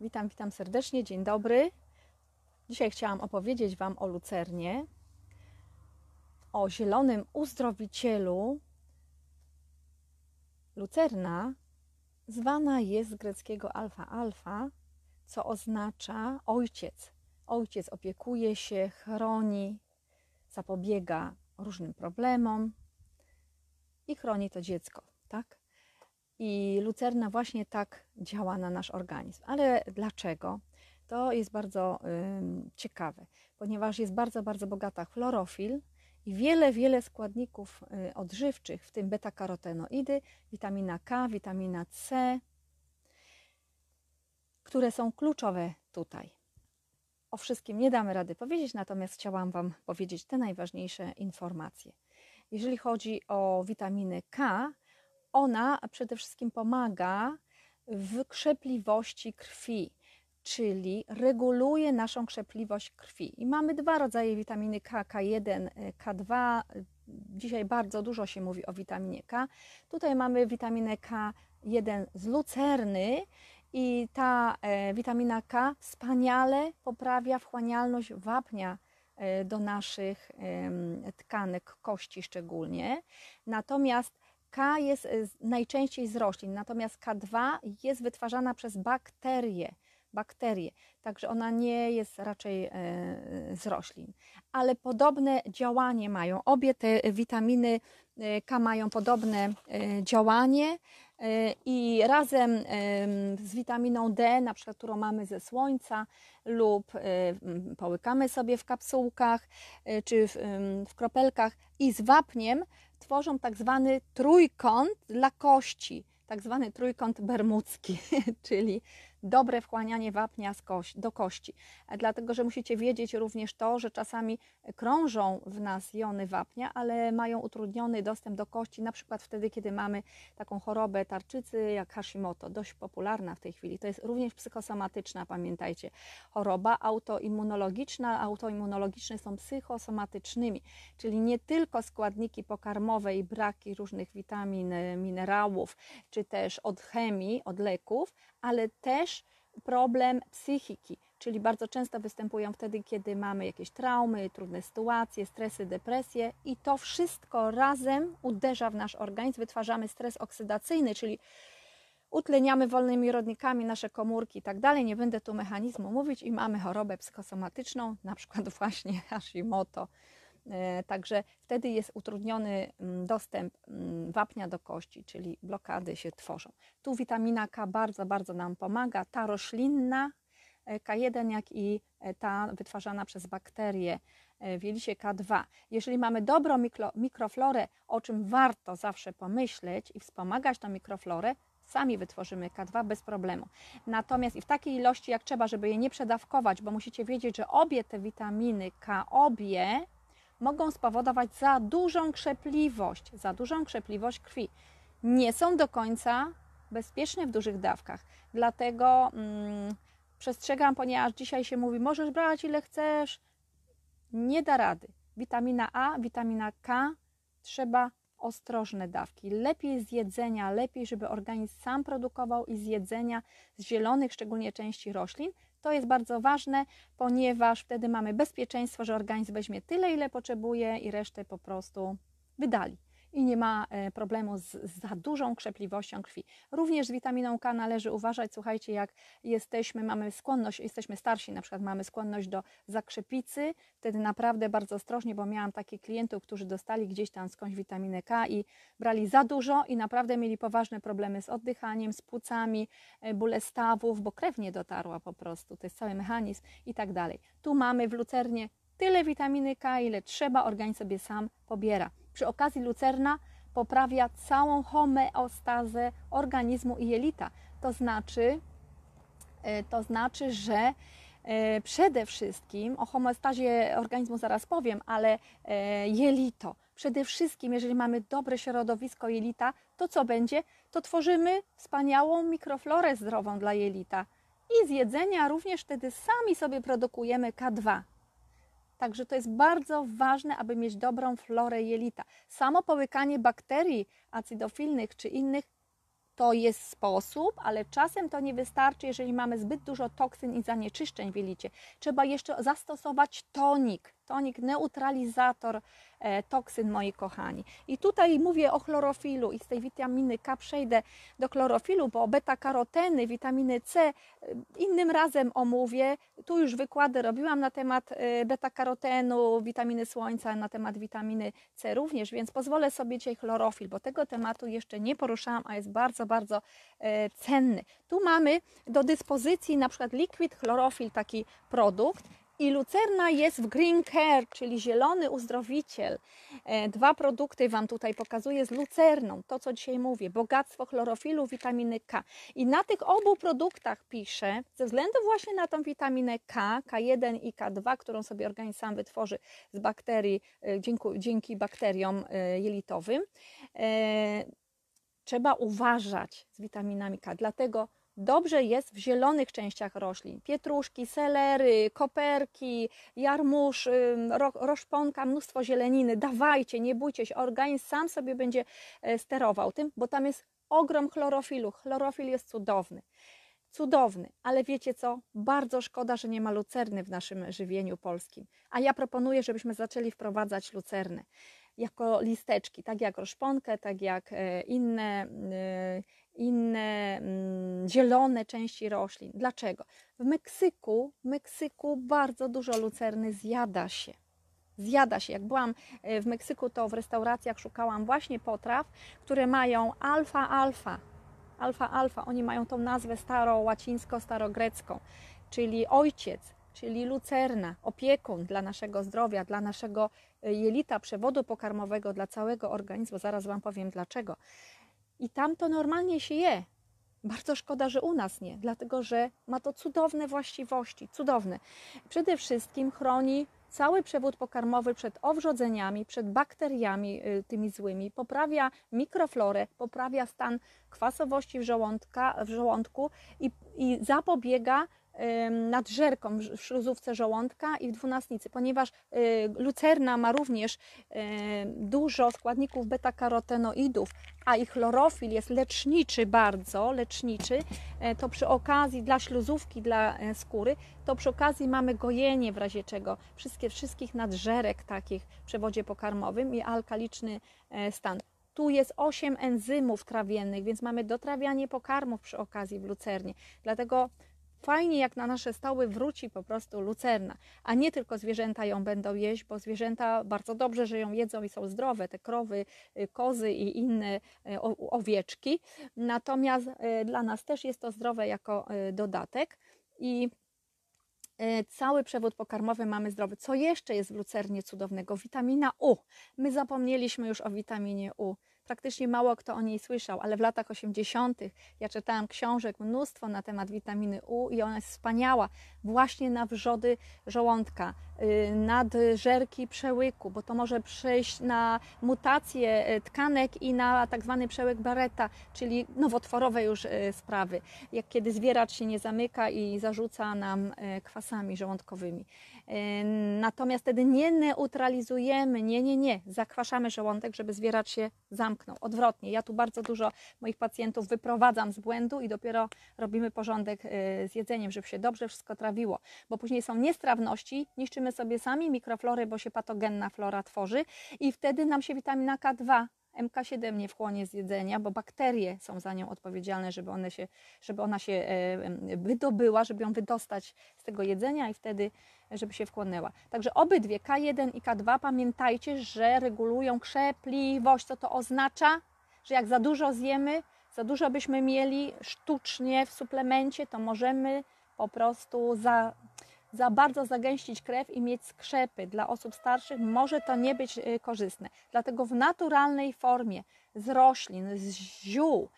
Witam, witam serdecznie, dzień dobry. Dzisiaj chciałam opowiedzieć Wam o lucernie, o zielonym uzdrowicielu. Lucerna zwana jest z greckiego alfa alfa, co oznacza ojciec. Ojciec opiekuje się, chroni, zapobiega różnym problemom i chroni to dziecko, tak? I lucerna właśnie tak działa na nasz organizm. Ale dlaczego? To jest bardzo y, ciekawe, ponieważ jest bardzo, bardzo bogata chlorofil i wiele, wiele składników y, odżywczych, w tym beta-karotenoidy, witamina K, witamina C, które są kluczowe tutaj. O wszystkim nie damy rady powiedzieć, natomiast chciałam Wam powiedzieć te najważniejsze informacje. Jeżeli chodzi o witaminę K, ona przede wszystkim pomaga w krzepliwości krwi, czyli reguluje naszą krzepliwość krwi. I mamy dwa rodzaje witaminy K, K1, K2. Dzisiaj bardzo dużo się mówi o witaminie K. Tutaj mamy witaminę K1 z lucerny i ta e, witamina K wspaniale poprawia wchłanialność wapnia e, do naszych tkanek, kości szczególnie. Natomiast K jest e, najczęściej z roślin, natomiast K2 jest wytwarzana przez bakterie. Bakterie, także ona nie jest raczej e, z roślin, ale podobne działanie mają. Obie te witaminy e, K mają podobne działanie i razem z witaminą D, na przykład, którą mamy ze słońca, lub połykamy sobie w kapsułkach czy w, w kropelkach i z wapniem tworzą tak zwany trójkąt dla kości, tak zwany trójkąt bermudzki, czyli dobre wchłanianie wapnia do kości. Dlatego, że musicie wiedzieć również to, że czasami krążą w nas jony wapnia, ale mają utrudniony dostęp do kości, na przykład wtedy, kiedy mamy taką chorobę tarczycy jak Hashimoto, dość popularna w tej chwili. To jest również psychosomatyczna, pamiętajcie, choroba autoimmunologiczna. Autoimmunologiczne są psychosomatycznymi, czyli nie tylko składniki pokarmowe i braki różnych witamin, minerałów, czy też od chemii, od leków, ale też problem psychiki, czyli bardzo często występują wtedy, kiedy mamy jakieś traumy, trudne sytuacje, stresy, depresje i to wszystko razem uderza w nasz organizm, wytwarzamy stres oksydacyjny, czyli utleniamy wolnymi rodnikami nasze komórki i tak dalej. Nie będę tu mechanizmu mówić i mamy chorobę psychosomatyczną, na przykład właśnie Hashimoto, także wtedy jest utrudniony mm, dostęp mm, wapnia do kości, czyli blokady się tworzą. Tu witamina K bardzo, bardzo nam pomaga. Ta roślinna e, K1, jak i e, ta wytwarzana przez bakterie w jelisie K2. Jeżeli mamy dobrą mikro, mikroflorę, o czym warto zawsze pomyśleć i wspomagać tą mikroflorę, sami wytworzymy K2 bez problemu. Natomiast i w takiej ilości jak trzeba, żeby je nie przedawkować, bo musicie wiedzieć, że obie te witaminy K, obie mogą spowodować za dużą krzepliwość, za dużą krzepliwość krwi. Nie są do końca bezpieczne w dużych dawkach. Dlatego mm, przestrzegam, ponieważ dzisiaj się mówi, możesz brać ile chcesz. Nie da rady. Witamina A, witamina K trzeba ostrożne dawki. Lepiej z jedzenia, lepiej, żeby organizm sam produkował i z jedzenia z zielonych, szczególnie części roślin, to jest bardzo ważne, ponieważ wtedy mamy bezpieczeństwo, że organizm weźmie tyle, ile potrzebuje i resztę po prostu wydali i nie ma e, problemu z, za dużą krzepliwością krwi. Również z witaminą K należy uważać, słuchajcie, jak jesteśmy, mamy skłonność, jesteśmy starsi, na przykład mamy skłonność do zakrzepicy, wtedy naprawdę bardzo ostrożnie, bo miałam takich klientów, którzy dostali gdzieś tam skądś witaminę K i brali za dużo i naprawdę mieli poważne problemy z oddychaniem, z płucami, e, bóle stawów, bo krew nie dotarła po prostu, to jest cały mechanizm i tak dalej. Tu mamy w lucernie tyle witaminy K, ile trzeba, organizm sobie sam pobiera. Przy okazji lucerna poprawia całą homeostazę organizmu i jelita. To znaczy, e, to znaczy, że e, przede wszystkim o homeostazie organizmu zaraz powiem, ale e, jelito. Przede wszystkim, jeżeli mamy dobre środowisko jelita, to co będzie? To tworzymy wspaniałą mikroflorę zdrową dla jelita. I z jedzenia również wtedy sami sobie produkujemy K2. Także to jest bardzo ważne, aby mieć dobrą florę jelita. Samo połykanie bakterii acidofilnych czy innych to jest sposób, ale czasem to nie wystarczy, jeżeli mamy zbyt dużo toksyn i zanieczyszczeń w jelicie. Trzeba jeszcze zastosować tonik, tonik neutralizator e, toksyn, moi kochani. I tutaj mówię o chlorofilu i z tej witaminy K przejdę do chlorofilu, bo beta-karoteny, witaminy C e, innym razem omówię. Tu już wykłady robiłam na temat e, beta-karotenu, witaminy słońca, na temat witaminy C również, więc pozwolę sobie dzisiaj chlorofil, bo tego tematu jeszcze nie poruszałam, a jest bardzo, bardzo cenny. Tu mamy do dyspozycji na przykład liquid chlorofil, taki produkt, i lucerna jest w Green Care, czyli zielony uzdrowiciel. E, dwa produkty Wam tutaj pokazuję z lucerną, to co dzisiaj mówię, bogactwo chlorofilu, witaminy K. I na tych obu produktach piszę, ze względu właśnie na tą witaminę K, K1 i K2, którą sobie organizm sam wytworzy z bakterii, e, dzięki, dzięki bakteriom e, jelitowym, trzeba uważać z witaminami K. Dlatego dobrze jest w zielonych częściach roślin. Pietruszki, selery, koperki, jarmuż, ro, roszponka, mnóstwo zieleniny. Dawajcie, nie bójcie się, organizm sam sobie będzie e, sterował tym, bo tam jest ogrom chlorofilu. Chlorofil jest cudowny. Cudowny, ale wiecie co? Bardzo szkoda, że nie ma lucerny w naszym żywieniu polskim. A ja proponuję, żebyśmy zaczęli wprowadzać lucernę jako listeczki, tak jak roszponkę, tak jak e, inne e, inne mm, zielone części roślin. Dlaczego? W Meksyku, w Meksyku bardzo dużo lucerny zjada się. Zjada się. Jak byłam e, w Meksyku, to w restauracjach szukałam właśnie potraw, które mają alfa-alfa. Alfa-alfa. Oni mają tą nazwę staro-łacińsko, starogrecką, czyli ojciec, czyli lucerna, opiekun dla naszego zdrowia, dla naszego e, jelita, przewodu pokarmowego, dla całego organizmu. Zaraz Wam powiem dlaczego. I tam to normalnie się je. Bardzo szkoda, że u nas nie, dlatego że ma to cudowne właściwości, cudowne. Przede wszystkim chroni cały przewód pokarmowy przed owrzodzeniami, przed bakteriami y, tymi złymi, poprawia mikroflorę, poprawia stan kwasowości w, żołądka, w żołądku i, i zapobiega nadżerką w śluzówce żołądka i w dwunastnicy, ponieważ y, lucerna ma również dużo składników beta-karotenoidów, a ich chlorofil jest leczniczy bardzo, leczniczy, e, to przy okazji dla śluzówki, dla e, skóry, to przy okazji mamy gojenie w razie czego wszystkie, wszystkich nadżerek takich w przewodzie pokarmowym i alkaliczny e, stan. Tu jest 8 enzymów trawiennych, więc mamy dotrawianie pokarmów przy okazji w lucernie. Dlatego Fajnie, jak na nasze stoły wróci po prostu lucerna, a nie tylko zwierzęta ją będą jeść, bo zwierzęta bardzo dobrze, że ją jedzą i są zdrowe, te krowy, y, kozy i inne y, owieczki. Natomiast y, dla nas też jest to zdrowe jako dodatek i cały przewód pokarmowy mamy zdrowy. Co jeszcze jest w lucernie cudownego? Witamina U. My zapomnieliśmy już o witaminie U praktycznie mało kto o niej słyszał, ale w latach 80. ja czytałam książek mnóstwo na temat witaminy U i ona jest wspaniała właśnie na wrzody żołądka, nadżerki przełyku, bo to może przejść na mutacje y, tkanek i na tak zwany przełyk Barretta, czyli nowotworowe już y, sprawy, jak kiedy zwieracz się nie zamyka i zarzuca nam kwasami żołądkowymi. Natomiast wtedy nie neutralizujemy, nie, nie, nie, zakwaszamy żołądek, żeby zwieracz się zamknął. Odwrotnie, ja tu bardzo dużo moich pacjentów wyprowadzam z błędu i dopiero robimy porządek z jedzeniem, żeby się dobrze wszystko trawiło, bo później są niestrawności, niszczymy sobie sami mikroflory, bo się patogenna flora tworzy i wtedy nam się witamina K2 MK7 nie wchłonie z jedzenia, bo bakterie są za nią odpowiedzialne, żeby, one się, żeby ona się e, wydobyła, żeby ją wydostać z tego jedzenia i wtedy, żeby się wchłonęła. Także obydwie K1 i K2 pamiętajcie, że regulują krzepliwość. Co to oznacza? Że jak za dużo zjemy, za dużo byśmy mieli sztucznie w suplemencie, to możemy po prostu za za bardzo zagęścić krew i mieć skrzepy. Dla osób starszych może to nie być y, korzystne. Dlatego w naturalnej formie, z roślin, z ziół,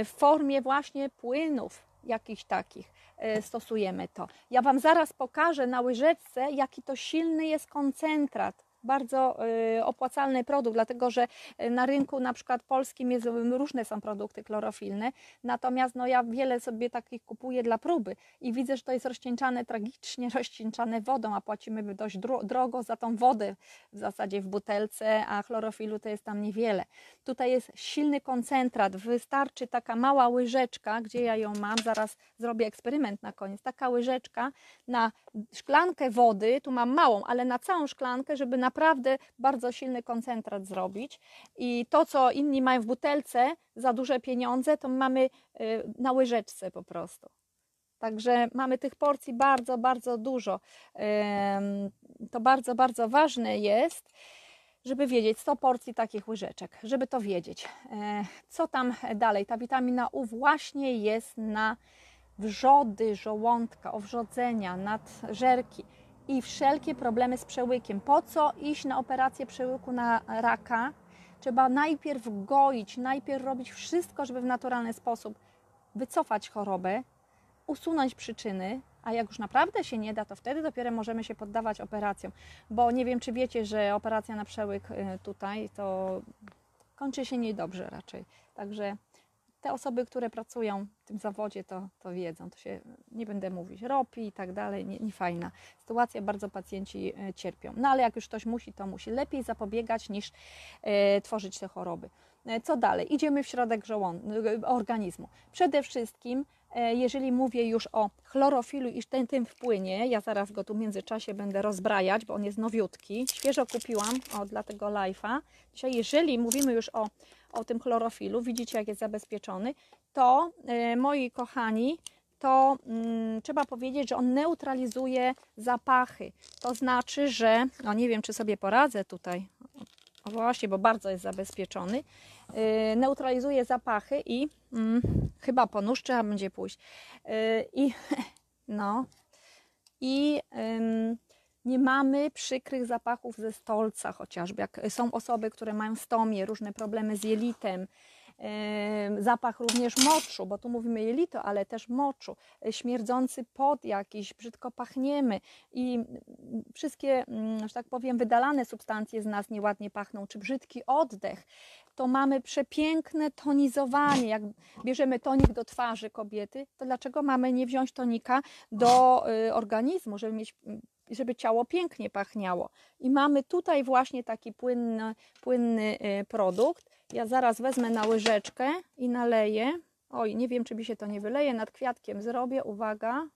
y, w formie właśnie płynów jakichś takich y, stosujemy to. Ja Wam zaraz pokażę na łyżeczce, jaki to silny jest koncentrat bardzo y, opłacalny produkt, dlatego że y, na rynku na przykład polskim jest, różne są produkty chlorofilne, natomiast no, ja wiele sobie takich kupuję dla próby i widzę, że to jest rozcieńczane, tragicznie rozcieńczane wodą, a płacimy dość drogo za tą wodę w zasadzie w butelce, a chlorofilu to jest tam niewiele. Tutaj jest silny koncentrat, wystarczy taka mała łyżeczka, gdzie ja ją mam, zaraz zrobię eksperyment na koniec, taka łyżeczka na szklankę wody, tu mam małą, ale na całą szklankę, żeby naprawdę bardzo silny koncentrat zrobić. I to, co inni mają w butelce za duże pieniądze, to mamy y, na łyżeczce po prostu. Także mamy tych porcji bardzo, bardzo dużo. To bardzo, bardzo ważne jest, żeby wiedzieć 100 porcji takich łyżeczek, żeby to wiedzieć. E, co tam dalej? Ta witamina U właśnie jest na wrzody żołądka, owrzodzenia, nadżerki i wszelkie problemy z przełykiem. Po co iść na operację przełyku na raka? Trzeba najpierw goić, najpierw robić wszystko, żeby w naturalny sposób wycofać chorobę, usunąć przyczyny, a jak już naprawdę się nie da, to wtedy dopiero możemy się poddawać operacjom. Bo nie wiem, czy wiecie, że operacja na przełyk y, tutaj to kończy się niedobrze raczej. Także te osoby, które pracują w tym zawodzie, to, to wiedzą, to się nie będę mówić, ropi i tak dalej, nie, nie fajna sytuacja, bardzo pacjenci e, cierpią. No ale jak już ktoś musi, to musi. Lepiej zapobiegać niż e, tworzyć te choroby. E, co dalej? Idziemy w środek żołąd- organizmu. Przede wszystkim E, jeżeli mówię już o chlorofilu i ten, tym wpłynie, ja zaraz go tu w międzyczasie będę rozbrajać, bo on jest nowiutki, świeżo kupiłam o, dla tego live'a. Dzisiaj, jeżeli mówimy już o, o tym chlorofilu, widzicie jak jest zabezpieczony, to e, moi kochani, to mm, trzeba powiedzieć, że on neutralizuje zapachy. To znaczy, że, no nie wiem, czy sobie poradzę tutaj, o właśnie, bo bardzo jest zabezpieczony, yy, neutralizuje zapachy i mm, chyba po nóż trzeba będzie pójść. Yy, I no, i yy, nie mamy przykrych zapachów ze stolca chociażby, jak są osoby, które mają stomię, różne problemy z jelitem, zapach również moczu, bo tu mówimy jelito, ale też moczu, e, śmierdzący pot jakiś, brzydko pachniemy i wszystkie, mm, że tak powiem, wydalane substancje z nas nieładnie pachną, czy brzydki oddech, to mamy przepiękne tonizowanie. Jak bierzemy tonik do twarzy kobiety, to dlaczego mamy nie wziąć tonika do y, organizmu, żeby mieć żeby ciało pięknie pachniało. I mamy tutaj właśnie taki płynny, płynny y, produkt. Ja zaraz wezmę na łyżeczkę i naleję. Oj, nie wiem, czy mi się to nie wyleje. Nad kwiatkiem zrobię. Uwaga.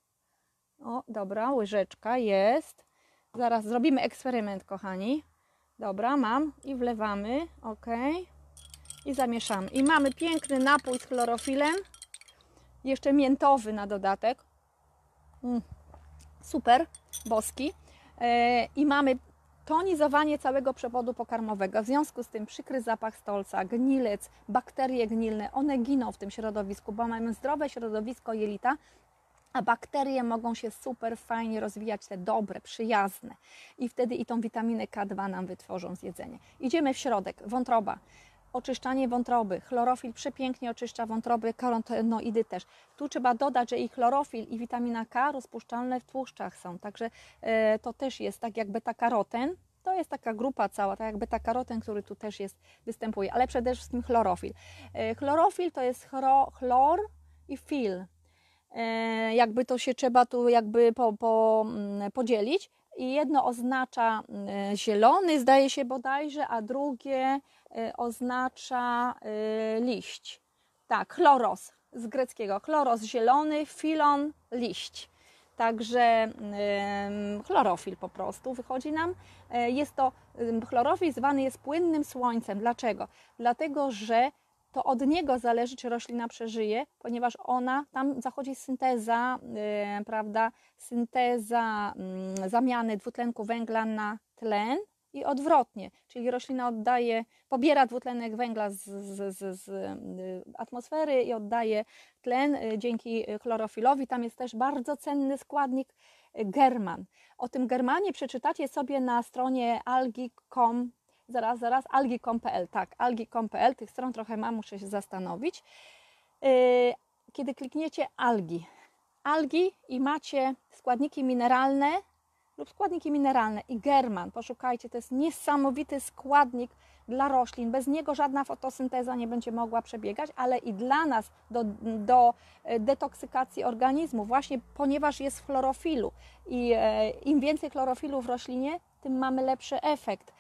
O, dobra, łyżeczka jest. Zaraz zrobimy eksperyment, kochani. Dobra, mam i wlewamy. Ok. I zamieszamy. I mamy piękny napój z chlorofilem. Jeszcze miętowy na dodatek. Mm, super, boski. E, I mamy tonizowanie całego przewodu pokarmowego. W związku z tym przykry zapach stolca, gnilec, bakterie gnilne, one giną w tym środowisku, bo mamy zdrowe środowisko jelita, a bakterie mogą się super fajnie rozwijać, te dobre, przyjazne. I wtedy i tą witaminę K2 nam wytworzą z jedzenia. Idziemy w środek, wątroba oczyszczanie wątroby. Chlorofil przepięknie oczyszcza wątroby, karotenoidy też. Tu trzeba dodać, że i chlorofil i witamina K rozpuszczalne w tłuszczach są, także e, to też jest tak jak beta-karoten. To jest taka grupa cała, tak jak beta-karoten, który tu też jest, występuje, ale przede wszystkim chlorofil. E, chlorofil to jest chro, chlor i fil. E, jakby to się trzeba tu jakby po, po, mm, podzielić i jedno oznacza zielony, zdaje się bodajże, a drugie oznacza y, liść. Tak, chloros z greckiego. Chloros zielony, filon liść. Także chlorofil po prostu wychodzi nam. Y, jest to, chlorofil zwany jest płynnym słońcem. Dlaczego? Dlatego, że to od niego zależy, czy roślina przeżyje, ponieważ ona, tam zachodzi synteza, prawda, synteza zamiany dwutlenku węgla na tlen, i odwrotnie, czyli roślina oddaje, pobiera dwutlenek węgla z, z, z, z y, atmosfery i oddaje tlen y, dzięki chlorofilowi. Tam jest też bardzo cenny składnik y, german. O tym germanie przeczytacie sobie na stronie algi.com, zaraz, zaraz, algi.com.pl, tak, algi.com.pl, tych stron trochę mam, muszę się zastanowić. Kiedy klikniecie algi, algi i macie składniki mineralne, lub składniki mineralne i german. Poszukajcie, to jest niesamowity składnik dla roślin. Bez niego żadna fotosynteza nie będzie mogła przebiegać, ale i dla nas do, do e, detoksykacji organizmu, właśnie ponieważ jest w chlorofilu. I e, im więcej chlorofilu w roślinie, tym mamy lepszy efekt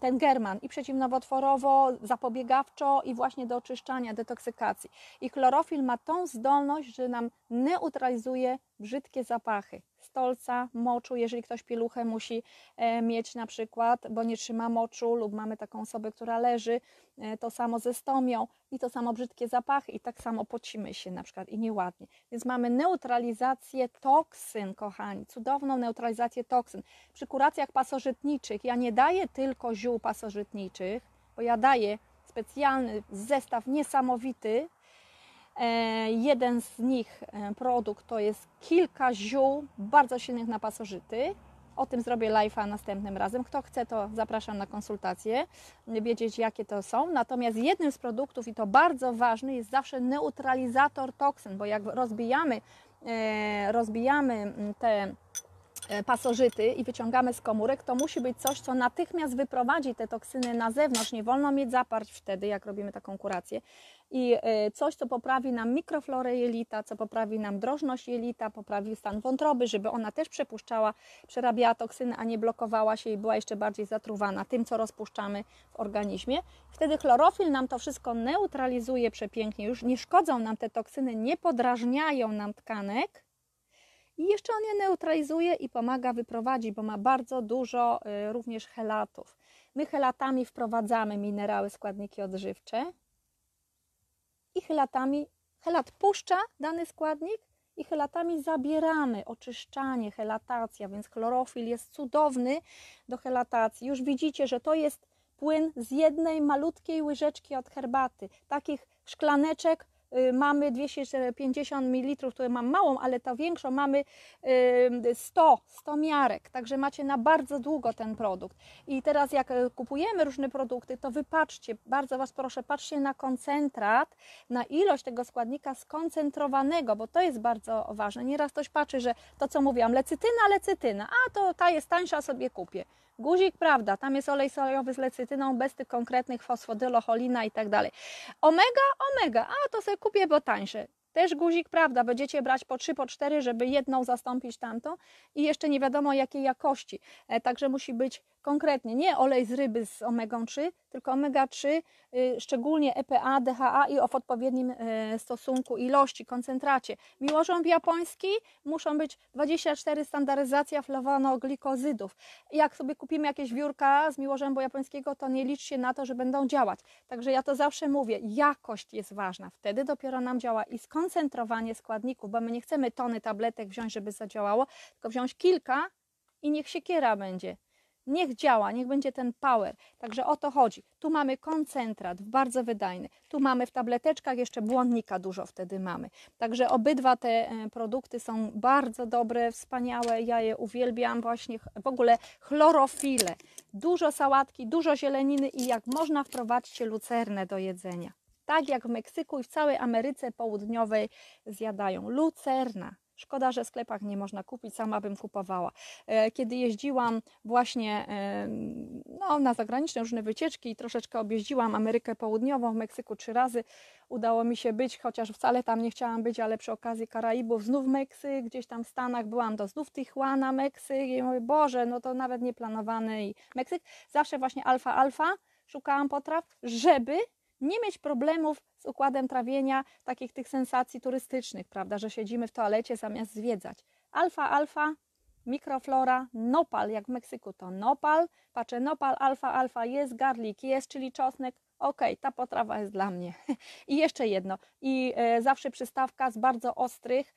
ten german i przeciwnowotworowo, zapobiegawczo i właśnie do oczyszczania, detoksykacji. I chlorofil ma tą zdolność, że nam neutralizuje brzydkie zapachy stolca, moczu, jeżeli ktoś pieluchę musi e, mieć na przykład, bo nie trzyma moczu lub mamy taką osobę, która leży, e, to samo ze stomią i to samo brzydkie zapachy i tak samo pocimy się na przykład i nieładnie. Więc mamy neutralizację toksyn, kochani, cudowną neutralizację toksyn. Przy kuracjach pasożytniczych ja nie daję tylko ziół pasożytniczych, bo ja daję specjalny zestaw niesamowity, jeden z nich, e, produkt, to jest kilka ziół bardzo silnych na pasożyty. O tym zrobię live'a następnym razem. Kto chce, to zapraszam na konsultację, wiedzieć jakie to są. Natomiast jednym z produktów, i to bardzo ważny, jest zawsze neutralizator toksyn, bo jak rozbijamy, e, rozbijamy te E, pasożyty i wyciągamy z komórek, to musi być coś, co natychmiast wyprowadzi te toksyny na zewnątrz. Nie wolno mieć zaparć wtedy, jak robimy taką kurację. I e, coś, co poprawi nam mikroflorę jelita, co poprawi nam drożność jelita, poprawi stan wątroby, żeby ona też przepuszczała, przerabiała toksyny, a nie blokowała się i była jeszcze bardziej zatruwana tym, co rozpuszczamy w organizmie. Wtedy chlorofil nam to wszystko neutralizuje przepięknie. Już nie szkodzą nam te toksyny, nie podrażniają nam tkanek, i jeszcze on je neutralizuje i pomaga wyprowadzić, bo ma bardzo dużo y, również helatów. My helatami wprowadzamy minerały, składniki odżywcze i helatami, helat puszcza dany składnik i helatami zabieramy oczyszczanie, helatacja, więc chlorofil jest cudowny do helatacji. Już widzicie, że to jest płyn z jednej malutkiej łyżeczki od herbaty, takich szklaneczek mamy 250 ml, które mam małą, ale to większą mamy 100, y, 100 miarek, także macie na bardzo długo ten produkt. I teraz jak y, kupujemy różne produkty, to wypatrzcie, bardzo Was proszę, patrzcie na koncentrat, na ilość tego składnika skoncentrowanego, bo to jest bardzo ważne. Nieraz ktoś patrzy, że to co mówiłam, lecytyna, lecytyna, a to ta jest tańsza, sobie kupię. Guzik, prawda, tam jest olej sojowy z lecytyną, bez tych konkretnych fosfodylocholina i tak dalej. Omega, omega, a to sobie kupię, bo tańsze. Też guzik, prawda, będziecie brać po 3, po 4, żeby jedną zastąpić tamtą i jeszcze nie wiadomo jakiej jakości. E, także musi być konkretnie nie olej z ryby z omegą 3, tylko omega 3, y, szczególnie EPA, DHA i w odpowiednim y, stosunku ilości, koncentracie. Miłożąb japoński muszą być 24 standaryzacja flawanoglikozydów. Jak sobie kupimy jakieś wiórka z miłożębu japońskiego, to nie liczcie na to, że będą działać. Także ja to zawsze mówię, jakość jest ważna. Wtedy dopiero nam działa i skoncentrowanie składników, bo my nie chcemy tony tabletek wziąć, żeby zadziałało, tylko wziąć kilka i niech siekiera będzie. Niech działa, niech będzie ten power. Także o to chodzi. Tu mamy koncentrat, bardzo wydajny. Tu mamy w tableteczkach jeszcze błonnika dużo wtedy mamy. Także obydwa te e, produkty są bardzo dobre, wspaniałe. Ja je uwielbiam właśnie w ogóle chlorofile. Dużo sałatki, dużo zieleniny i jak można wprowadźcie lucernę do jedzenia. Tak jak w Meksyku i w całej Ameryce Południowej zjadają. Lucerna. Szkoda, że w sklepach nie można kupić, sama bym kupowała. E, kiedy jeździłam właśnie e, no, na zagraniczne różne wycieczki i troszeczkę objeździłam Amerykę Południową, w Meksyku trzy razy, udało mi się być, chociaż wcale tam nie chciałam być, ale przy okazji Karaibów znów Meksyk, gdzieś tam w Stanach byłam, to znów Tijuana, Meksyk i mówię, Boże, no to nawet nieplanowany i Meksyk. Zawsze właśnie alfa, alfa szukałam potraw, żeby nie mieć problemów z układem trawienia, takich tych sensacji turystycznych, prawda, że siedzimy w toalecie zamiast zwiedzać. Alfa, alfa, mikroflora, nopal, jak w Meksyku to nopal, patrzę nopal, alfa, alfa, jest garlic, jest, czyli czosnek, ok, ta potrawa jest dla mnie. I jeszcze jedno, i e, zawsze przystawka z bardzo ostrych,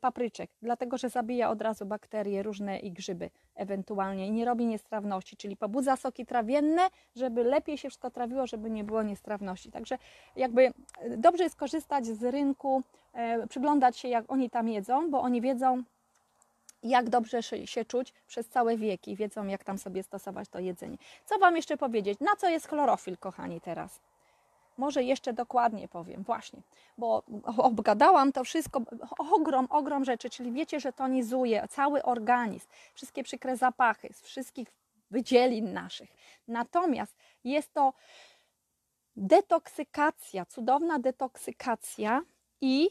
papryczek, dlatego że zabija od razu bakterie różne i grzyby ewentualnie i nie robi niestrawności, czyli pobudza soki trawienne, żeby lepiej się wszystko trawiło, żeby nie było niestrawności. Także jakby y, dobrze jest korzystać z rynku, e, przyglądać się jak oni tam jedzą, bo oni wiedzą jak dobrze się czuć przez całe wieki, wiedzą jak tam sobie stosować to jedzenie. Co Wam jeszcze powiedzieć? Na co jest chlorofil, kochani, teraz? Może jeszcze dokładnie powiem, właśnie, bo obgadałam to wszystko, ogrom, ogrom rzeczy, czyli wiecie, że tonizuje cały organizm, wszystkie przykre zapachy z wszystkich wydzielin naszych. Natomiast jest to detoksykacja, cudowna detoksykacja i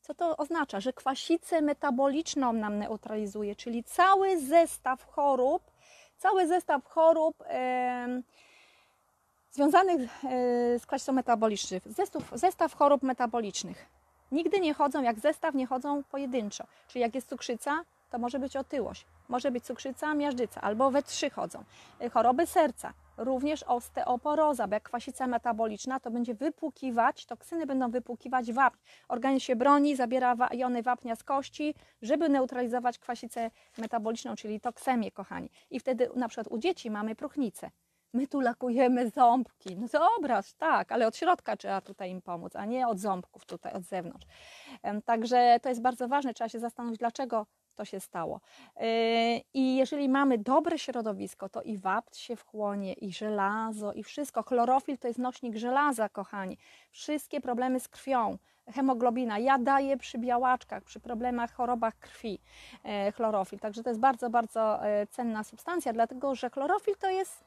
co to oznacza? Że kwasicę metaboliczną nam neutralizuje, czyli cały zestaw chorób, cały zestaw chorób związanych e, z kwasicą metaboliczną, zestaw, zestaw chorób metabolicznych. Nigdy nie chodzą, jak zestaw nie chodzą pojedynczo. Czyli jak jest cukrzyca, to może być otyłość, może być cukrzyca, miażdżyca, albo we trzy chodzą. E, choroby serca, również osteoporoza, bo jak kwasica metaboliczna, to będzie wypłukiwać, toksyny będą wypłukiwać wapń. Organizm się broni, zabiera jony wapnia z kości, żeby neutralizować kwasicę metaboliczną, czyli toksemię, kochani. I wtedy na przykład u dzieci mamy próchnicę. My tu lakujemy ząbki. No zobacz, tak, ale od środka trzeba tutaj im pomóc, a nie od ząbków tutaj, od zewnątrz. Także to jest bardzo ważne, trzeba się zastanowić, dlaczego to się stało. Yy, I jeżeli mamy dobre środowisko, to i wapt się wchłonie, i żelazo, i wszystko. Chlorofil to jest nośnik żelaza, kochani. Wszystkie problemy z krwią, hemoglobina. Ja daję przy białaczkach, przy problemach, chorobach krwi yy, chlorofil. Także to jest bardzo, bardzo yy, cenna substancja, dlatego że chlorofil to jest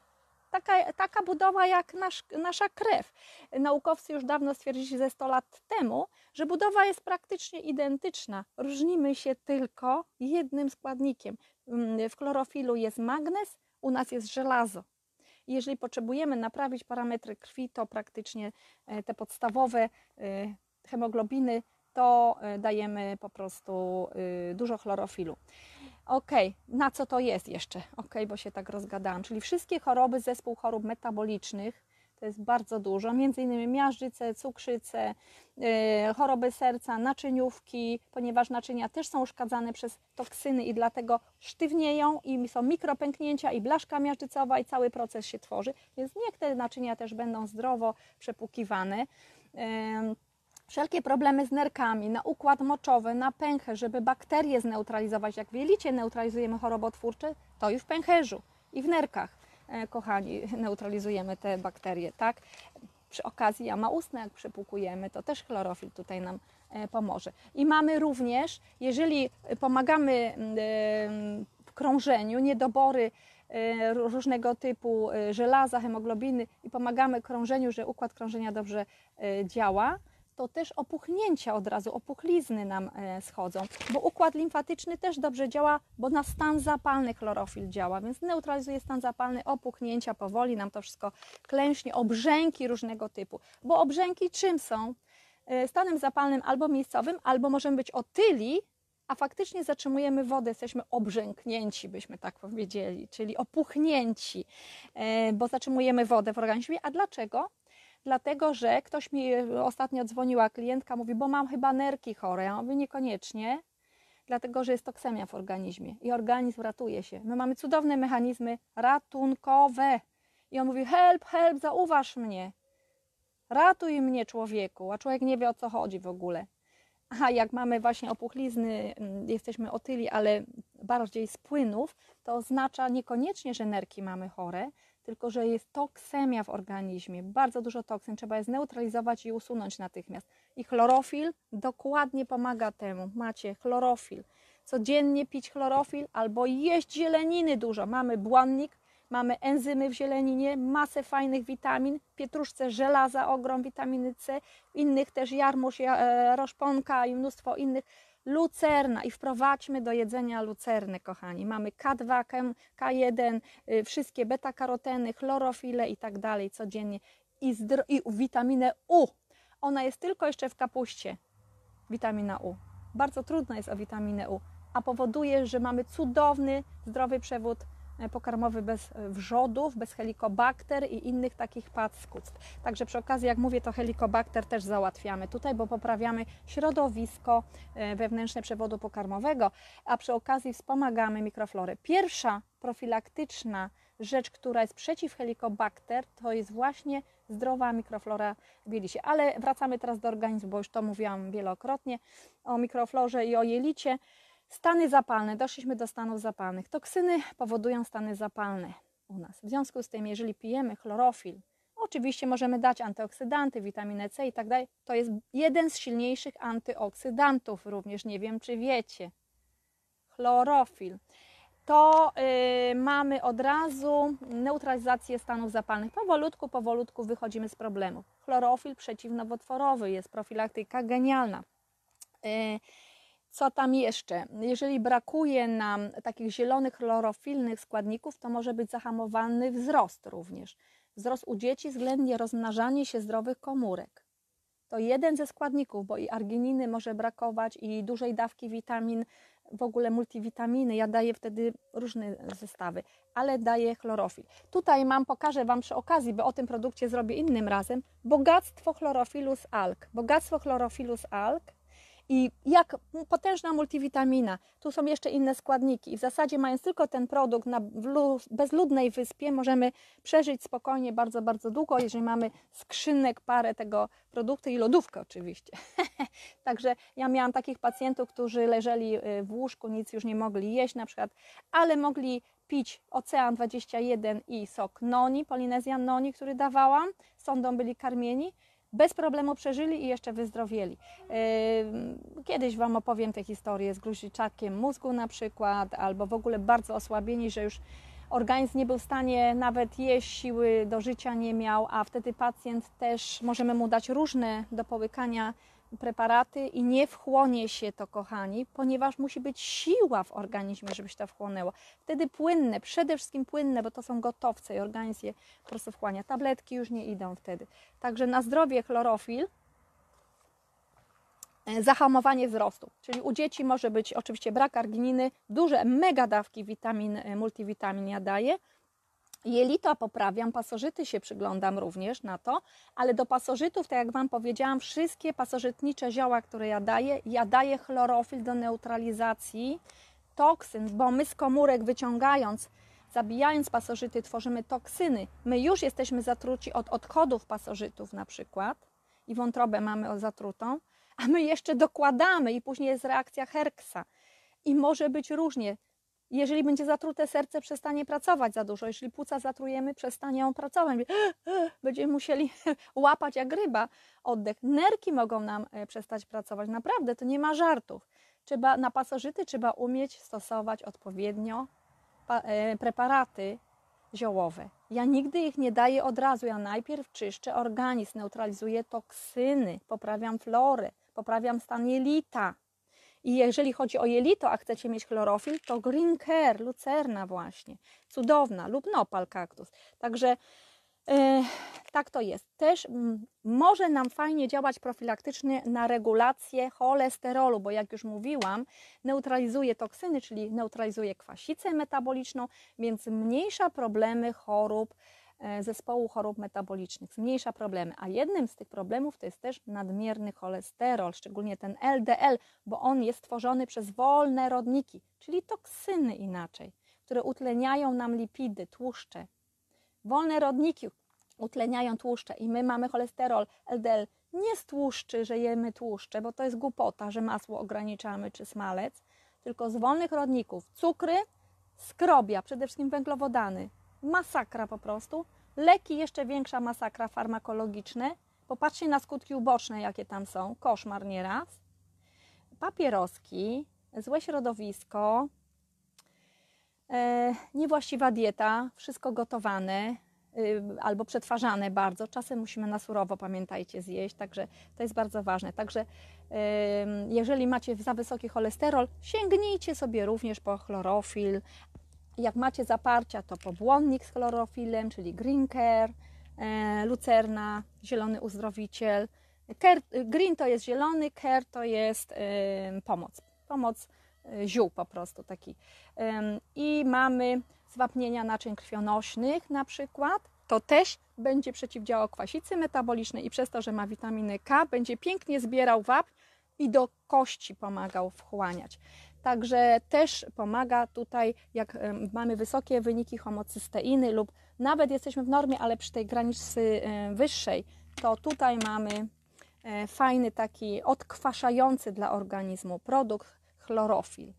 taka, taka budowa jak nasz, nasza krew. Naukowcy już dawno stwierdzili ze 100 lat temu, że budowa jest praktycznie identyczna. Różnimy się tylko jednym składnikiem. Mm, w chlorofilu jest magnez, u nas jest żelazo. Jeżeli potrzebujemy naprawić parametry krwi, to praktycznie e, te podstawowe e, hemoglobiny, to e, dajemy po prostu dużo chlorofilu. Ok, na co to jest jeszcze? Ok, bo się tak rozgadałam. Czyli wszystkie choroby, zespół chorób metabolicznych, to jest bardzo dużo, między innymi miażdżyce, cukrzyce, yy, choroby serca, naczyniówki, ponieważ naczynia też są uszkadzane przez toksyny i dlatego sztywnieją i są mikropęknięcia i blaszka miażdżycowa i cały proces się tworzy, więc niech te naczynia też będą zdrowo przepłukiwane. Yy, wszelkie problemy z nerkami, na układ moczowy, na pęcherz, żeby bakterie zneutralizować. Jak w jelicie neutralizujemy chorobotwórcze, to i w pęcherzu, i w nerkach, e, kochani, neutralizujemy te bakterie, tak? Przy okazji jama ustna, jak przepłukujemy, to też chlorofil tutaj nam e, pomoże. I mamy również, jeżeli pomagamy mm, e, w krążeniu, niedobory różnego typu żelaza, hemoglobiny i pomagamy krążeniu, że układ krążenia dobrze działa, to też opuchnięcia od razu, opuchlizny nam e, schodzą, bo układ limfatyczny też dobrze działa, bo na stan zapalny chlorofil działa, więc neutralizuje stan zapalny, opuchnięcia, powoli nam to wszystko klęśnie, obrzęki różnego typu, bo obrzęki czym są? E, stanem zapalnym albo miejscowym, albo możemy być otyli, a faktycznie zatrzymujemy wodę, jesteśmy obrzęknięci, byśmy tak powiedzieli, czyli opuchnięci, e, bo zatrzymujemy wodę w organizmie. A dlaczego? Dlatego że ktoś mi ostatnio dzwoniła, klientka mówi, bo mam chyba nerki chore. Ja mówię, niekoniecznie, dlatego że jest toksemia w organizmie i organizm ratuje się. My mamy cudowne mechanizmy ratunkowe. I on mówi, help, help, zauważ mnie. Ratuj mnie, człowieku. A człowiek nie wie, o co chodzi w ogóle. A jak mamy właśnie opuchlizny, mm, jesteśmy otyli, ale bardziej z płynów, to oznacza niekoniecznie, że nerki mamy chore, tylko że jest toksemia w organizmie, bardzo dużo toksyn, trzeba je zneutralizować i usunąć natychmiast. I chlorofil dokładnie pomaga temu. Macie chlorofil. Codziennie pić chlorofil albo jeść zieleniny dużo. Mamy błonnik, mamy enzymy w zieleninie, masę fajnych witamin, pietruszce żelaza, ogrom witaminy C, innych też jarmuż, e, roszponka i mnóstwo innych lucerna i wprowadźmy do jedzenia lucerny, kochani. Mamy K2, K1, y, wszystkie beta-karoteny, chlorofile i tak dalej codziennie i, i witaminę U. Ona jest tylko jeszcze w kapuście, witamina U. Bardzo trudno jest o witaminę U, a powoduje, że mamy cudowny, zdrowy przewód pokarmowy bez e, wrzodów, bez helikobakter i innych takich packuctw. Także przy okazji, jak mówię, to helikobakter też załatwiamy tutaj, bo poprawiamy środowisko e, wewnętrzne przewodu pokarmowego, a przy okazji wspomagamy mikroflorę. Pierwsza profilaktyczna rzecz, która jest przeciw helikobakter, to jest właśnie zdrowa mikroflora w jelicie. Ale wracamy teraz do organizmu, bo już to mówiłam wielokrotnie o mikroflorze i o jelicie. Stany zapalne, doszliśmy do stanów zapalnych. Toksyny powodują stany zapalne u nas. W związku z tym, jeżeli pijemy chlorofil, Oczywiście możemy dać antyoksydanty, witaminę C i tak dalej. To jest jeden z silniejszych antyoksydantów, również nie wiem, czy wiecie. Chlorofil. To yy, mamy od razu neutralizację stanów zapalnych. Powolutku, powolutku wychodzimy z problemu. Chlorofil przeciwnowotworowy jest profilaktyka genialna. Yy, co tam jeszcze? Jeżeli brakuje nam takich zielonych chlorofilnych składników, to może być zahamowany wzrost również. Wzrost u dzieci względnie rozmnażanie się zdrowych komórek. To jeden ze składników, bo i argininy może brakować, i dużej dawki witamin, w ogóle multivitaminy. Ja daję wtedy różne zestawy, ale daję chlorofil. Tutaj mam, pokażę Wam przy okazji, bo o tym produkcie zrobię innym razem, bogactwo chlorofilu z alg. Bogactwo chlorofilu z alg i jak potężna multivitamina, tu są jeszcze inne składniki. I w zasadzie, mając tylko ten produkt na bezludnej wyspie, możemy przeżyć spokojnie bardzo, bardzo długo, jeżeli mamy skrzynek, parę tego produktu i lodówkę oczywiście. Także ja miałam takich pacjentów, którzy leżeli y, w łóżku, nic już nie mogli jeść na przykład, ale mogli pić Ocean 21 i sok noni, Polinezjan noni, który dawałam. Sondą byli karmieni bez problemu przeżyli i jeszcze wyzdrowieli. Kiedyś Wam opowiem tę historię z gruźliczakiem mózgu na przykład, albo w ogóle bardzo osłabieni, że już organizm nie był w stanie nawet jeść, siły do życia nie miał, a wtedy pacjent też możemy mu dać różne do połykania preparaty i nie wchłonie się to, kochani, ponieważ musi być siła w organizmie, żeby się to wchłonęło. Wtedy płynne, przede wszystkim płynne, bo to są gotowce i organizm je po prostu wchłania. Tabletki już nie idą wtedy. Także na zdrowie chlorofil, e, zahamowanie wzrostu. Czyli u dzieci może być oczywiście brak argininy, duże mega dawki witamin, e, multivitamin ja daję, Jelita poprawiam, pasożyty się przyglądam również na to, ale do pasożytów, tak jak Wam powiedziałam, wszystkie pasożytnicze zioła, które ja daję, ja daję chlorofil do neutralizacji toksyn, bo my z komórek wyciągając, zabijając pasożyty, tworzymy toksyny. My już jesteśmy zatruci od odchodów pasożytów na przykład i wątrobę mamy zatrutą, a my jeszcze dokładamy i później jest reakcja Herksa. I może być różnie. Jeżeli będzie zatrute serce, przestanie pracować za dużo. Jeśli płuca zatrujemy, przestanie pracować. Będziemy musieli łapać jak ryba oddech. Nerki mogą nam e, przestać pracować. Naprawdę, to nie ma żartów. Trzeba, na pasożyty trzeba umieć stosować odpowiednio e, preparaty ziołowe. Ja nigdy ich nie daję od razu. Ja najpierw czyszczę organizm, neutralizuję toksyny, poprawiam florę, poprawiam stan jelita. I jeżeli chodzi o jelito, a chcecie mieć chlorofil, to green care, lucerna właśnie, cudowna, lub nopal kaktus. Także yy, tak to jest. Też mm, może nam fajnie działać profilaktycznie na regulację cholesterolu, bo jak już mówiłam, neutralizuje toksyny, czyli neutralizuje kwasicę metaboliczną, więc zmniejsza problemy chorób E, zespołu chorób metabolicznych, zmniejsza problemy. A jednym z tych problemów to jest też nadmierny cholesterol, szczególnie ten LDL, bo on jest tworzony przez wolne rodniki, czyli toksyny inaczej, które utleniają nam lipidy, tłuszcze. Wolne rodniki utleniają tłuszcze i my mamy cholesterol LDL nie z tłuszczy, że jemy tłuszcze, bo to jest głupota, że masło ograniczamy czy smalec, tylko z wolnych rodników. Cukry, skrobia, przede wszystkim węglowodany, masakra po prostu. Leki jeszcze większa masakra farmakologiczne. Popatrzcie na skutki uboczne, jakie tam są. Koszmar nieraz. Papieroski, złe środowisko, e, niewłaściwa dieta, wszystko gotowane y, albo przetwarzane bardzo. Czasem musimy na surowo, pamiętajcie, zjeść, także to jest bardzo ważne. Także jeżeli macie za wysoki cholesterol, sięgnijcie sobie również po chlorofil, jak macie zaparcia, to pobłonnik z chlorofilem, czyli green care, e, lucerna, zielony uzdrowiciel. Green to jest zielony, care to jest e, pomoc. Pomoc e, ziół po prostu taki. I mamy zwapnienia naczyń krwionośnych na przykład. To też będzie przeciwdziałał kwasicy metabolicznej i przez to, że ma witaminy K, będzie pięknie zbierał wapń i do kości pomagał wchłaniać. Także też pomaga tutaj, jak mamy wysokie wyniki homocysteiny lub nawet jesteśmy w normie, ale przy tej granicy wyższej, to tutaj mamy e, fajny taki odkwaszający dla organizmu produkt chlorofil.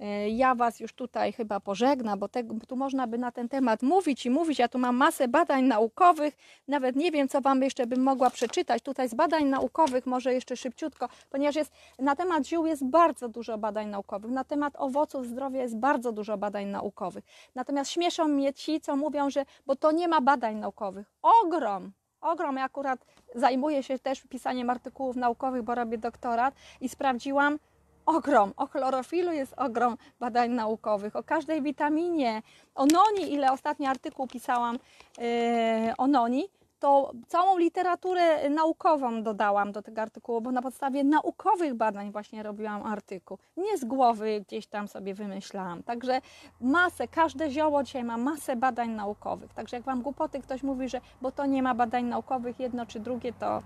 E, Ja Was już tutaj chyba pożegnam, bo tego, tu można by na ten temat mówić i mówić. Ja tu mam masę badań naukowych, nawet nie wiem, co Wam jeszcze bym mogła przeczytać. Tutaj z badań naukowych, może jeszcze szybciutko, ponieważ jest, na temat ziół jest bardzo dużo badań naukowych, na temat owoców zdrowia jest bardzo dużo badań naukowych. Natomiast śmieszą mnie ci, co mówią, że bo to nie ma badań naukowych. Ogrom, ogrom. Ja akurat zajmuję się też pisaniem artykułów naukowych, bo robię doktorat i sprawdziłam, ogrom. O chlorofilu jest ogrom badań naukowych, o każdej witaminie, o noni, ile ostatni artykuł pisałam yy, o noni, to całą literaturę naukową dodałam do tego artykułu, bo na podstawie naukowych badań właśnie robiłam artykuł. Nie z głowy gdzieś tam sobie wymyślałam. Także masę, każde zioło dzisiaj ma masę badań naukowych. Także jak Wam głupoty ktoś mówi, że bo to nie ma badań naukowych, jedno czy drugie, to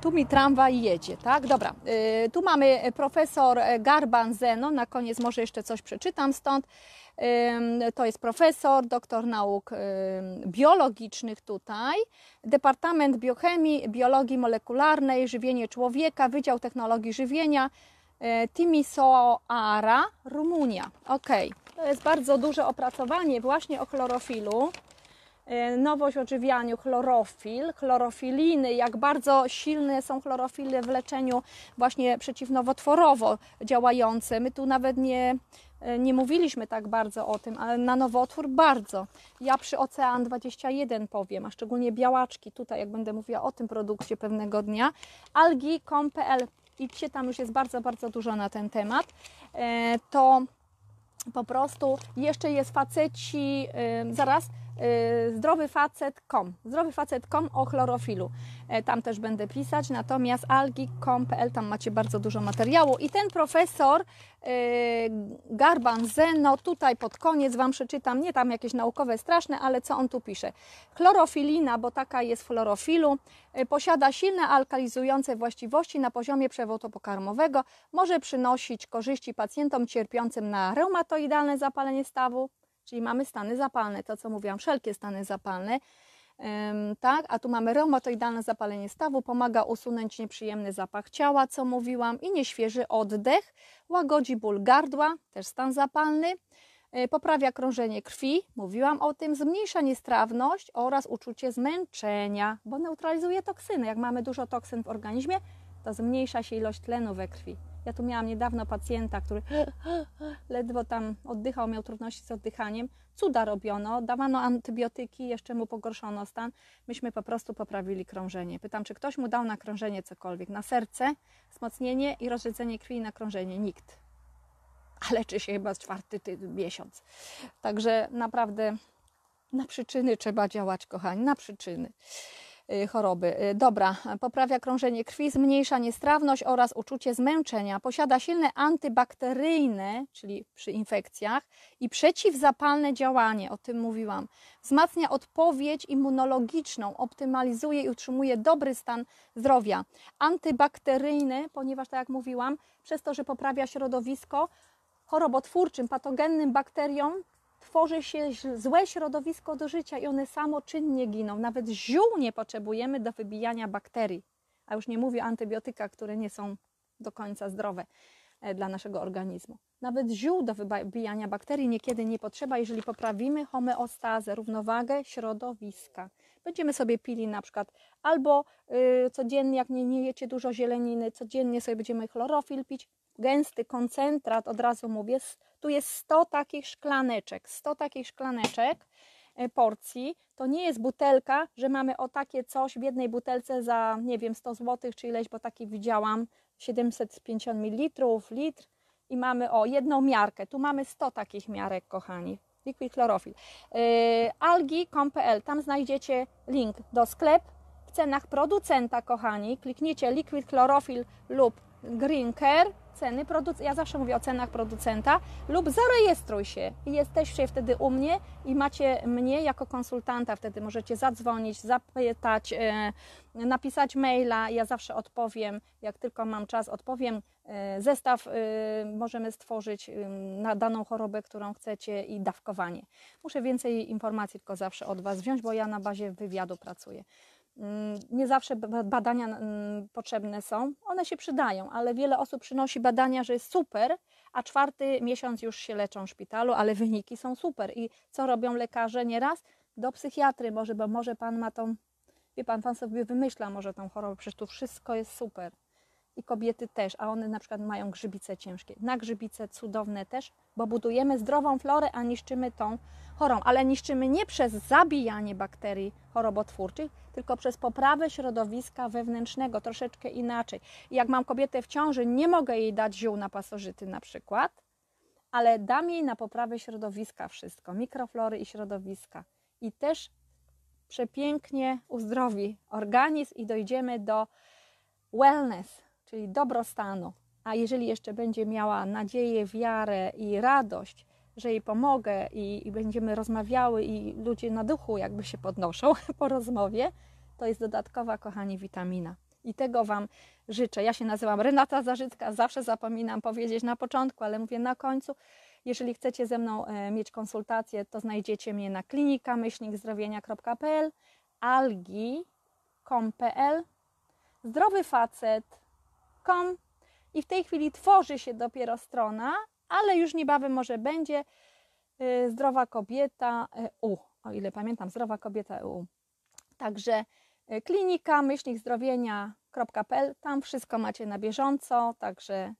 tu mi tramwaj jedzie, tak? Dobra, y, tu mamy profesor Garban Zeno, na koniec może jeszcze coś przeczytam stąd. To jest profesor, doktor nauk biologicznych tutaj, Departament Biochemii, Biologii Molekularnej, Żywienie Człowieka, Wydział Technologii Żywienia, y, Timisoara, Rumunia. Ok, to jest bardzo duże opracowanie właśnie o chlorofilu. E, nowość w odżywianiu, chlorofil, chlorofiliny, jak bardzo silne są chlorofile w leczeniu właśnie przeciwnowotworowo działające. My tu nawet nie, e, nie mówiliśmy tak bardzo o tym, ale na nowotwór bardzo. Ja przy Ocean 21 powiem, a szczególnie białaczki, tutaj jak będę mówiła o tym produkcie pewnego dnia, algi.com.pl, idźcie, tam już jest bardzo, bardzo dużo na ten temat, E, to po prostu jeszcze jest faceci, zaraz, zdrowyfacet.com, zdrowyfacet.com o chlorofilu. E, Tam też będę pisać, natomiast algi.com.pl, tam macie bardzo dużo materiału. I ten profesor y, Garban Zeno, tutaj pod koniec Wam przeczytam, nie tam jakieś naukowe straszne, ale co on tu pisze. Chlorofilina, bo taka jest w chlorofilu, y, posiada silne alkalizujące właściwości na poziomie przewodu pokarmowego, może przynosić korzyści pacjentom cierpiącym na reumatoidalne zapalenie stawu, czyli mamy stany zapalne, to co mówiłam, wszelkie stany zapalne, tak, a tu mamy reumatoidalne zapalenie stawu, pomaga usunąć nieprzyjemny zapach ciała, co mówiłam, i nieświeży oddech, łagodzi ból gardła, też stan zapalny, y, poprawia krążenie krwi, mówiłam o tym, zmniejsza niestrawność oraz uczucie zmęczenia, bo neutralizuje toksyny. Jak mamy dużo toksyn w organizmie, to zmniejsza się ilość tlenu we krwi. Ja tu miałam niedawno pacjenta, który ledwo tam oddychał, miał trudności z oddychaniem. Cuda robiono, dawano antybiotyki, jeszcze mu pogorszono stan. Myśmy po prostu poprawili krążenie. Pytam, czy ktoś mu dał na krążenie cokolwiek? Na serce, wzmocnienie i rozrzedzenie krwi na krążenie? Nikt. A leczy się chyba z czwarty ty- miesiąc. Także naprawdę na przyczyny trzeba działać, kochani, na przyczyny choroby. Y, Dobra, poprawia krążenie krwi, zmniejsza niestrawność oraz uczucie zmęczenia. Posiada silne antybakteryjne, czyli przy infekcjach, i przeciwzapalne działanie, o tym mówiłam. Wzmacnia odpowiedź immunologiczną, optymalizuje i utrzymuje dobry stan zdrowia. Antybakteryjny, ponieważ tak jak mówiłam, przez to, że poprawia środowisko, chorobotwórczym, patogennym bakteriom tworzy się złe środowisko do życia i one samoczynnie giną. Nawet ziół nie potrzebujemy do wybijania bakterii. A już nie mówię o antybiotykach, które nie są do końca zdrowe e, dla naszego organizmu. Nawet ziół do wybijania bakterii niekiedy nie potrzeba, jeżeli poprawimy homeostazę, równowagę środowiska. Będziemy sobie pili na przykład albo y, codziennie, jak nie, nie jecie dużo zieleniny, codziennie sobie będziemy chlorofil pić, gęsty koncentrat, od razu mówię, tu jest 100 takich szklaneczek, 100 takich szklaneczek e, porcji, to nie jest butelka, że mamy o takie coś w jednej butelce za, nie wiem, 100 zł, czy ileś, bo takich widziałam, 750 ml, litr i mamy o jedną miarkę, tu mamy 100 takich miarek, kochani. Liquid Chlorofil. Yy, algi.com.pl, tam znajdziecie link do sklep w cenach producenta, kochani. Kliknijcie Liquid Chlorofil lub Care, ceny produc- ja zawsze mówię o cenach producenta, lub zarejestruj się jesteście wtedy u mnie i macie mnie jako konsultanta, wtedy możecie zadzwonić, zapytać, e, napisać maila, ja zawsze odpowiem, jak tylko mam czas, odpowiem. E, Zestaw e, możemy stworzyć e, na daną chorobę, którą chcecie i dawkowanie. Muszę więcej informacji tylko zawsze od Was wziąć, bo ja na bazie wywiadu pracuję. Mm, Nie zawsze ba- badania mm, potrzebne są, one się przydają, ale wiele osób przynosi badania, że jest super, a czwarty miesiąc już się leczą w szpitalu, ale wyniki są super. I co robią lekarze nieraz? Do psychiatry może, bo może pan ma tą, wie pan, pan sobie wymyśla może tą chorobę, przecież tu wszystko jest super. I kobiety też, a one na przykład mają grzybice ciężkie. Na grzybice cudowne też, bo budujemy zdrową florę, a niszczymy tą chorą. Ale niszczymy nie przez zabijanie bakterii chorobotwórczych, tylko przez poprawę środowiska wewnętrznego, troszeczkę inaczej. Jak mam kobietę w ciąży, nie mogę jej dać ziół na pasożyty na przykład, ale dam jej na poprawę środowiska wszystko, mikroflory i środowiska. I też przepięknie uzdrowi organizm i dojdziemy do wellness, czyli dobrostanu. A jeżeli jeszcze będzie miała nadzieję, wiarę i radość, że jej pomogę i, i będziemy rozmawiały i ludzie na duchu jakby się podnoszą po rozmowie, to jest dodatkowa, kochani, witamina. I tego Wam życzę. Ja się nazywam Renata Zarzycka, zawsze zapominam powiedzieć na początku, ale mówię na końcu. Jeżeli chcecie ze mną e, mieć konsultację, to znajdziecie mnie na klinika myślnikzdrowienia.pl, algi.com.pl, i w tej chwili tworzy się dopiero strona, ale już niebawem może będzie y, Zdrowa Kobieta EU, o ile pamiętam, Zdrowa Kobieta EU. Także y, klinika myślnikzdrowienia.pl, tam wszystko macie na bieżąco, także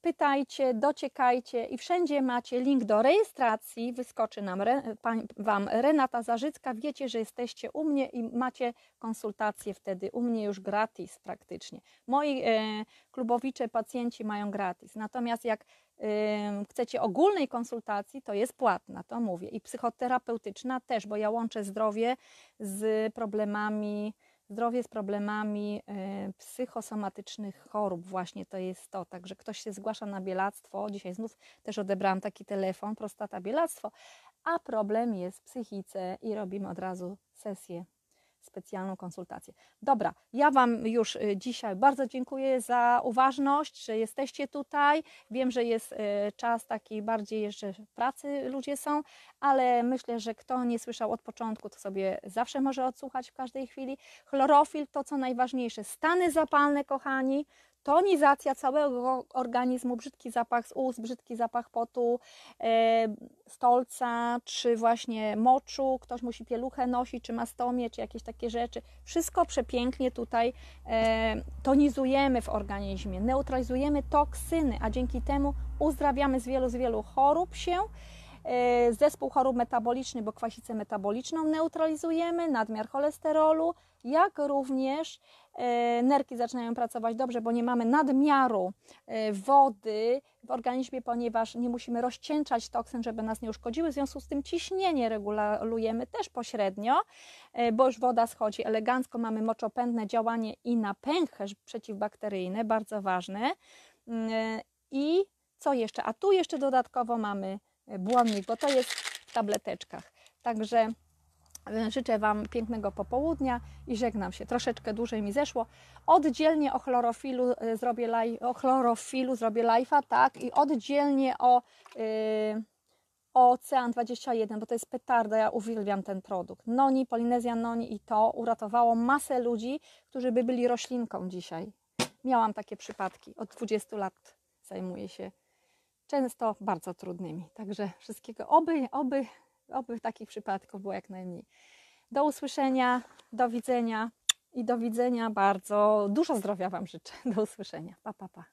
pytajcie, dociekajcie i wszędzie macie link do rejestracji, wyskoczy nam re, pań, Wam Renata Zarzycka, wiecie, że jesteście u mnie i macie konsultacje wtedy u mnie już gratis praktycznie. Moi e, klubowicze, pacjenci mają gratis, natomiast jak e, chcecie ogólnej konsultacji, to jest płatna, to mówię, i psychoterapeutyczna też, bo ja łączę zdrowie z problemami zdrowie z problemami y, psychosomatycznych chorób, właśnie to jest to. Także ktoś się zgłasza na bielactwo, dzisiaj znów też odebrałam taki telefon, prostata bielactwo, a problem jest w psychice i robimy od razu sesję specjalną konsultację. Dobra, ja Wam już y, dzisiaj bardzo dziękuję za uważność, że jesteście tutaj. Wiem, że jest y, czas taki bardziej w pracy ludzie są, ale myślę, że kto nie słyszał od początku, to sobie zawsze może odsłuchać w każdej chwili. Chlorofil to co najważniejsze. Stany zapalne, kochani, tonizacja całego organizmu, brzydki zapach z ust, brzydki zapach potu, e, stolca, czy właśnie moczu, ktoś musi pieluchę nosić, czy mastomię, czy jakieś takie rzeczy. Wszystko przepięknie tutaj e, tonizujemy w organizmie, neutralizujemy toksyny, a dzięki temu uzdrawiamy z wielu, z wielu chorób się. E, Zespół chorób metabolicznych, bo kwasicę metaboliczną neutralizujemy, nadmiar cholesterolu, jak również e, nerki zaczynają pracować dobrze, bo nie mamy nadmiaru e, wody w organizmie, ponieważ nie musimy rozcieńczać toksyn, żeby nas nie uszkodziły. W związku z tym ciśnienie regulujemy też pośrednio, bo już woda schodzi elegancko. Mamy moczopędne działanie i na pęcherz przeciwbakteryjne, bardzo ważne. Mm, I co jeszcze? A tu jeszcze dodatkowo mamy błonnik, bo to jest w tableteczkach. Także e, życzę Wam pięknego popołudnia i żegnam się. Troszeczkę dłużej mi zeszło. Oddzielnie o chlorofilu e, zrobię live, o chlorofilu zrobię live'a, tak, i oddzielnie o, yy, Ocean 21, bo to jest petarda, ja uwielbiam ten produkt. Noni, Polinezja Noni i to uratowało masę ludzi, którzy by byli roślinką dzisiaj. Miałam takie przypadki. Od 20 lat zajmuję się często bardzo trudnymi. Także wszystkiego, oby, oby, oby takich przypadków było jak najmniej. Do usłyszenia, do widzenia i do widzenia bardzo. Dużo zdrowia Wam życzę. Do usłyszenia. Pa, pa, pa.